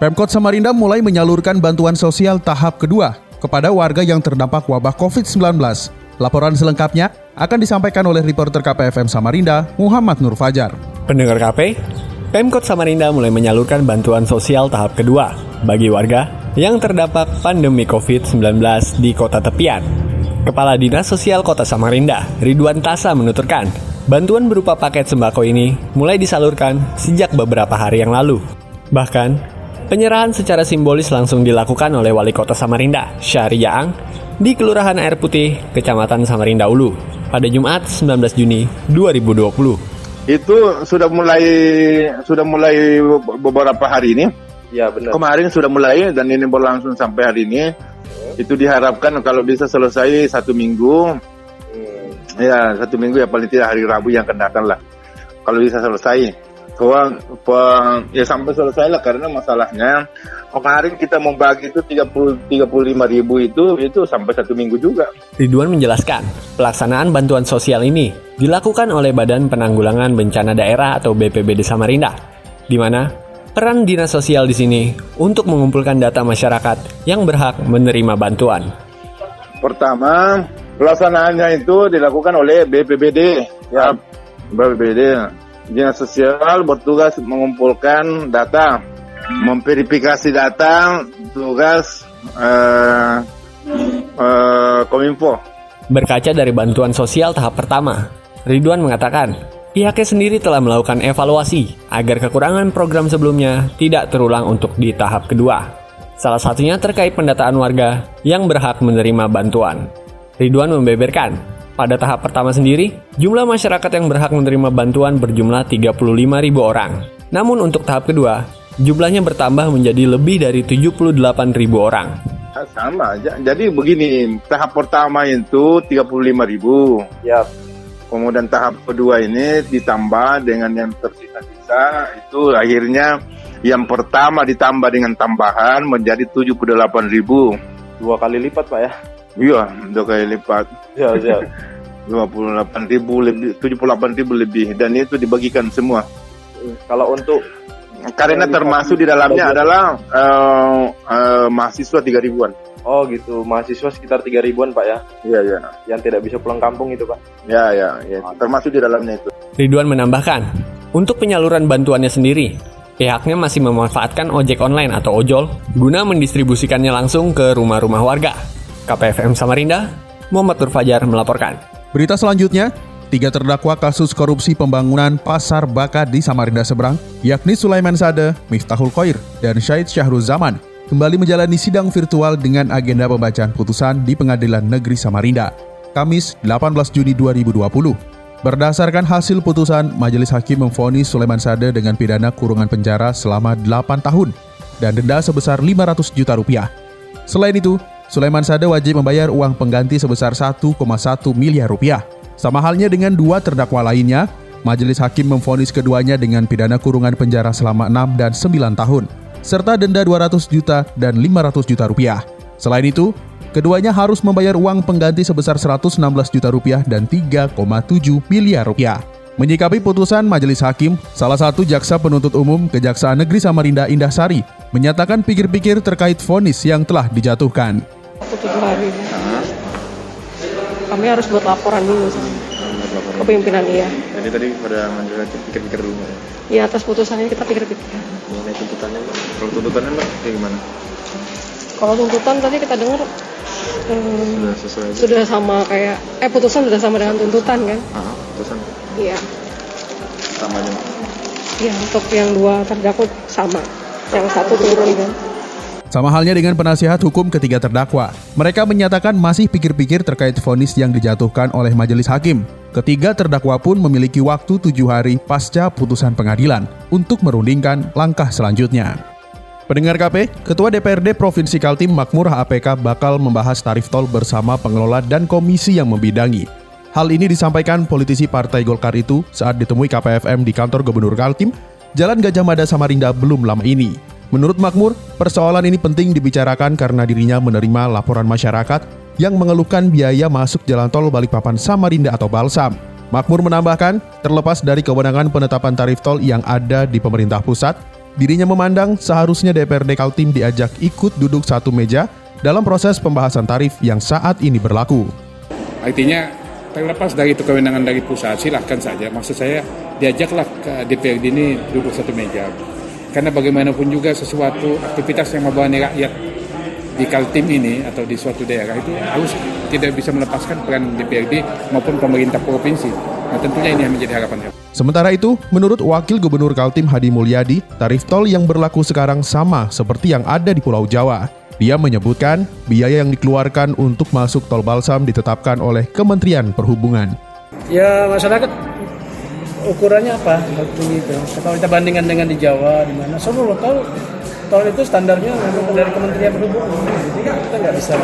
Pemkot Samarinda mulai menyalurkan bantuan sosial tahap kedua kepada warga yang terdampak wabah COVID-19. Laporan selengkapnya akan disampaikan oleh reporter KPFM Samarinda, Muhammad Nur Fajar. Pendengar KP, Pemkot Samarinda mulai menyalurkan bantuan sosial tahap kedua bagi warga yang terdampak pandemi COVID-19 di kota tepian. Kepala Dinas Sosial Kota Samarinda, Ridwan Tasa menuturkan, bantuan berupa paket sembako ini mulai disalurkan sejak beberapa hari yang lalu. Bahkan, Penyerahan secara simbolis langsung dilakukan oleh Wali Kota Samarinda, Syahri Yaang, di Kelurahan Air Putih, Kecamatan Samarinda Ulu, pada Jumat 19 Juni 2020. Itu sudah mulai sudah mulai beberapa hari ini. Ya benar. Kemarin sudah mulai dan ini berlangsung sampai hari ini. Itu diharapkan kalau bisa selesai satu minggu. Hmm. Ya satu minggu ya paling tidak hari Rabu yang akan datang lah. Kalau bisa selesai. Soal ya sampai selesai lah karena masalahnya kemarin kita membagi itu 30 35 ribu itu itu sampai satu minggu juga. Ridwan menjelaskan, pelaksanaan bantuan sosial ini dilakukan oleh Badan Penanggulangan Bencana Daerah atau BPBD Samarinda, di mana peran dinas sosial di sini untuk mengumpulkan data masyarakat yang berhak menerima bantuan. Pertama, pelaksanaannya itu dilakukan oleh BPBD, ya, BPBD. Dinas Sosial bertugas mengumpulkan data, memverifikasi data, tugas uh, uh, Kominfo. Berkaca dari bantuan sosial tahap pertama, Ridwan mengatakan pihaknya sendiri telah melakukan evaluasi agar kekurangan program sebelumnya tidak terulang untuk di tahap kedua. Salah satunya terkait pendataan warga yang berhak menerima bantuan. Ridwan membeberkan pada tahap pertama sendiri, jumlah masyarakat yang berhak menerima bantuan berjumlah 35 ribu orang. Namun untuk tahap kedua, jumlahnya bertambah menjadi lebih dari 78 ribu orang. Sama aja. Jadi begini, tahap pertama itu 35 ribu. Ya. Kemudian tahap kedua ini ditambah dengan yang tersisa-sisa, itu akhirnya yang pertama ditambah dengan tambahan menjadi 78 ribu. Dua kali lipat Pak ya? Iya, dua kali lipat. Ya, ya. 28 ribu lebih, 78 ribu lebih dan itu dibagikan semua. Kalau untuk karena termasuk di dalamnya adalah uh, uh, mahasiswa tiga ribuan. Oh gitu, mahasiswa sekitar tiga ribuan pak ya? Iya iya. Yang tidak bisa pulang kampung itu pak? Ya ya, ya. termasuk di dalamnya itu. Ridwan menambahkan, untuk penyaluran bantuannya sendiri, pihaknya masih memanfaatkan ojek online atau ojol guna mendistribusikannya langsung ke rumah-rumah warga. KPFM Samarinda, Muhammad Nur Fajar melaporkan. Berita selanjutnya, tiga terdakwa kasus korupsi pembangunan pasar bakat di Samarinda Seberang, yakni Sulaiman Sade, Miftahul Khoir, dan Syahid Syahrul Zaman, kembali menjalani sidang virtual dengan agenda pembacaan putusan di Pengadilan Negeri Samarinda, Kamis 18 Juni 2020. Berdasarkan hasil putusan, Majelis Hakim memfonis Sulaiman Sade dengan pidana kurungan penjara selama 8 tahun dan denda sebesar 500 juta rupiah. Selain itu, Sulaiman Sade wajib membayar uang pengganti sebesar 1,1 miliar rupiah. Sama halnya dengan dua terdakwa lainnya, Majelis Hakim memvonis keduanya dengan pidana kurungan penjara selama 6 dan 9 tahun, serta denda 200 juta dan 500 juta rupiah. Selain itu, keduanya harus membayar uang pengganti sebesar 116 juta rupiah dan 3,7 miliar rupiah. Menyikapi putusan Majelis Hakim, salah satu jaksa penuntut umum Kejaksaan Negeri Samarinda Indah Sari menyatakan pikir-pikir terkait vonis yang telah dijatuhkan waktu tujuh hari. Kami harus buat laporan dulu sama ke pimpinan iya. Jadi tadi pada majelis pikir-pikir dulu ya? Iya atas putusannya kita pikir-pikir. Mengenai tuntutannya mbak, kalau tuntutannya mbak kayak gimana? Kalau tuntutan tadi kita dengar hmm, sudah sesuai sudah sama kayak eh putusan sudah sama dengan tuntutan kan? Ah, putusan Iya. sama aja. Iya untuk yang dua terdakwa sama. Yang satu turun kan. Sama halnya dengan penasihat hukum ketiga terdakwa. Mereka menyatakan masih pikir-pikir terkait vonis yang dijatuhkan oleh majelis hakim. Ketiga terdakwa pun memiliki waktu tujuh hari pasca putusan pengadilan untuk merundingkan langkah selanjutnya. Pendengar KP, Ketua DPRD Provinsi Kaltim Makmur HAPK bakal membahas tarif tol bersama pengelola dan komisi yang membidangi. Hal ini disampaikan politisi Partai Golkar itu saat ditemui KPFM di kantor Gubernur Kaltim, Jalan Gajah Mada Samarinda belum lama ini. Menurut Makmur, persoalan ini penting dibicarakan karena dirinya menerima laporan masyarakat yang mengeluhkan biaya masuk jalan tol Balikpapan Samarinda atau Balsam. Makmur menambahkan, terlepas dari kewenangan penetapan tarif tol yang ada di pemerintah pusat, Dirinya memandang seharusnya DPRD Kaltim diajak ikut duduk satu meja dalam proses pembahasan tarif yang saat ini berlaku. Artinya terlepas dari itu kewenangan dari pusat silahkan saja. Maksud saya diajaklah ke DPRD ini duduk satu meja. Karena bagaimanapun juga sesuatu aktivitas yang membawa rakyat di Kaltim ini atau di suatu daerah itu harus tidak bisa melepaskan peran DPRD maupun pemerintah provinsi. Nah tentunya ini yang menjadi harapan Sementara itu, menurut Wakil Gubernur Kaltim Hadi Mulyadi, tarif tol yang berlaku sekarang sama seperti yang ada di Pulau Jawa. Dia menyebutkan biaya yang dikeluarkan untuk masuk tol Balsam ditetapkan oleh Kementerian Perhubungan. Ya masyarakat ukurannya apa? Gitu. Kalau kita bandingkan dengan di Jawa, di mana semua tol tol itu standarnya dari Kementerian Perhubungan. Jadi kita nggak bisa.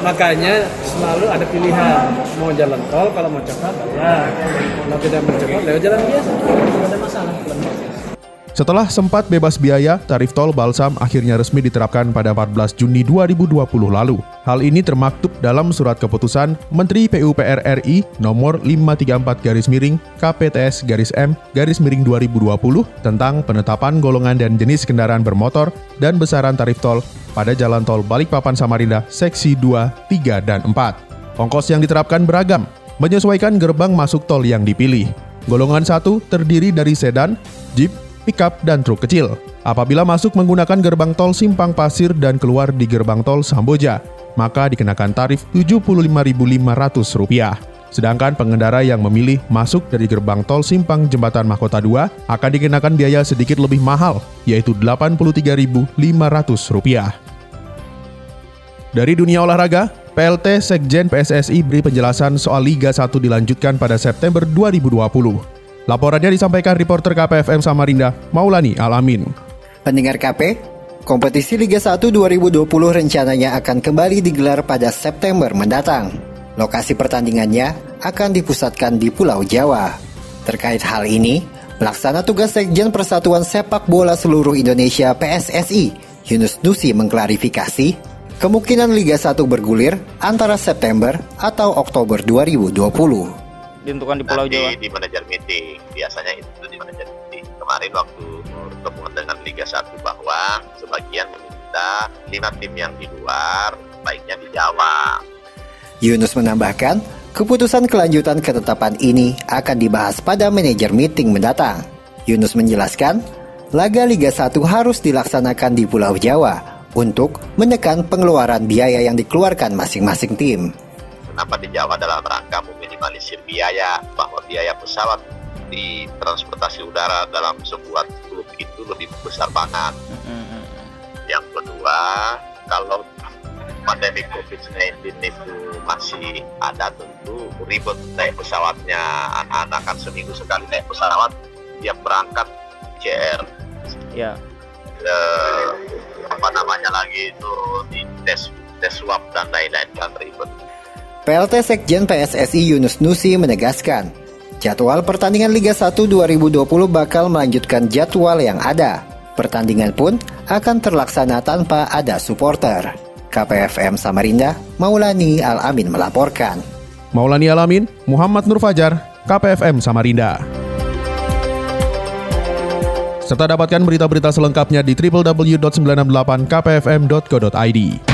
Makanya selalu ada pilihan mau jalan tol kalau mau cepat ya, kalau tidak mau cepat lewat jalan biasa. Tidak ada masalah. Setelah sempat bebas biaya, tarif tol Balsam akhirnya resmi diterapkan pada 14 Juni 2020 lalu. Hal ini termaktub dalam surat keputusan Menteri PUPR RI nomor 534 garis miring KPTS garis M garis miring 2020 tentang penetapan golongan dan jenis kendaraan bermotor dan besaran tarif tol pada jalan tol Balikpapan Samarinda seksi 2, 3, dan 4. Ongkos yang diterapkan beragam, menyesuaikan gerbang masuk tol yang dipilih. Golongan 1 terdiri dari sedan, jeep, pickup, dan truk kecil. Apabila masuk menggunakan gerbang tol Simpang Pasir dan keluar di gerbang tol Samboja, maka dikenakan tarif Rp75.500. Sedangkan pengendara yang memilih masuk dari gerbang tol Simpang Jembatan Mahkota 2 akan dikenakan biaya sedikit lebih mahal, yaitu Rp83.500. Dari dunia olahraga, PLT Sekjen PSSI beri penjelasan soal Liga 1 dilanjutkan pada September 2020. Laporannya disampaikan reporter KPFM Samarinda, Maulani Alamin. Pendengar KP, kompetisi Liga 1 2020 rencananya akan kembali digelar pada September mendatang. Lokasi pertandingannya akan dipusatkan di Pulau Jawa. Terkait hal ini, pelaksana tugas Sekjen Persatuan Sepak Bola Seluruh Indonesia PSSI, Yunus Nusi mengklarifikasi, kemungkinan Liga 1 bergulir antara September atau Oktober 2020 ditentukan di Pulau Nanti Jawa? di manajer meeting, biasanya itu di manajer meeting. Kemarin waktu pertemuan dengan Liga 1 bahwa sebagian meminta lima tim yang di luar, baiknya di Jawa. Yunus menambahkan, keputusan kelanjutan ketetapan ini akan dibahas pada manajer meeting mendatang. Yunus menjelaskan, laga Liga 1 harus dilaksanakan di Pulau Jawa untuk menekan pengeluaran biaya yang dikeluarkan masing-masing tim. Kenapa di Jawa dalam rangka meminimalisir biaya bahwa biaya pesawat di transportasi udara dalam sebuah klub itu lebih besar banget. Yang kedua, kalau pandemi COVID-19 itu masih ada tentu ribet naik pesawatnya anak-anak kan seminggu sekali naik pesawat tiap berangkat CR Ya. eh, apa namanya lagi itu di tes tes swab dan lain-lain kan ribet PLT Sekjen PSSI Yunus Nusi menegaskan, jadwal pertandingan Liga 1 2020 bakal melanjutkan jadwal yang ada. Pertandingan pun akan terlaksana tanpa ada supporter. KPFM Samarinda, Maulani Al-Amin melaporkan. Maulani Alamin, Muhammad Nur Fajar, KPFM Samarinda. Serta dapatkan berita-berita selengkapnya di www.968kpfm.co.id.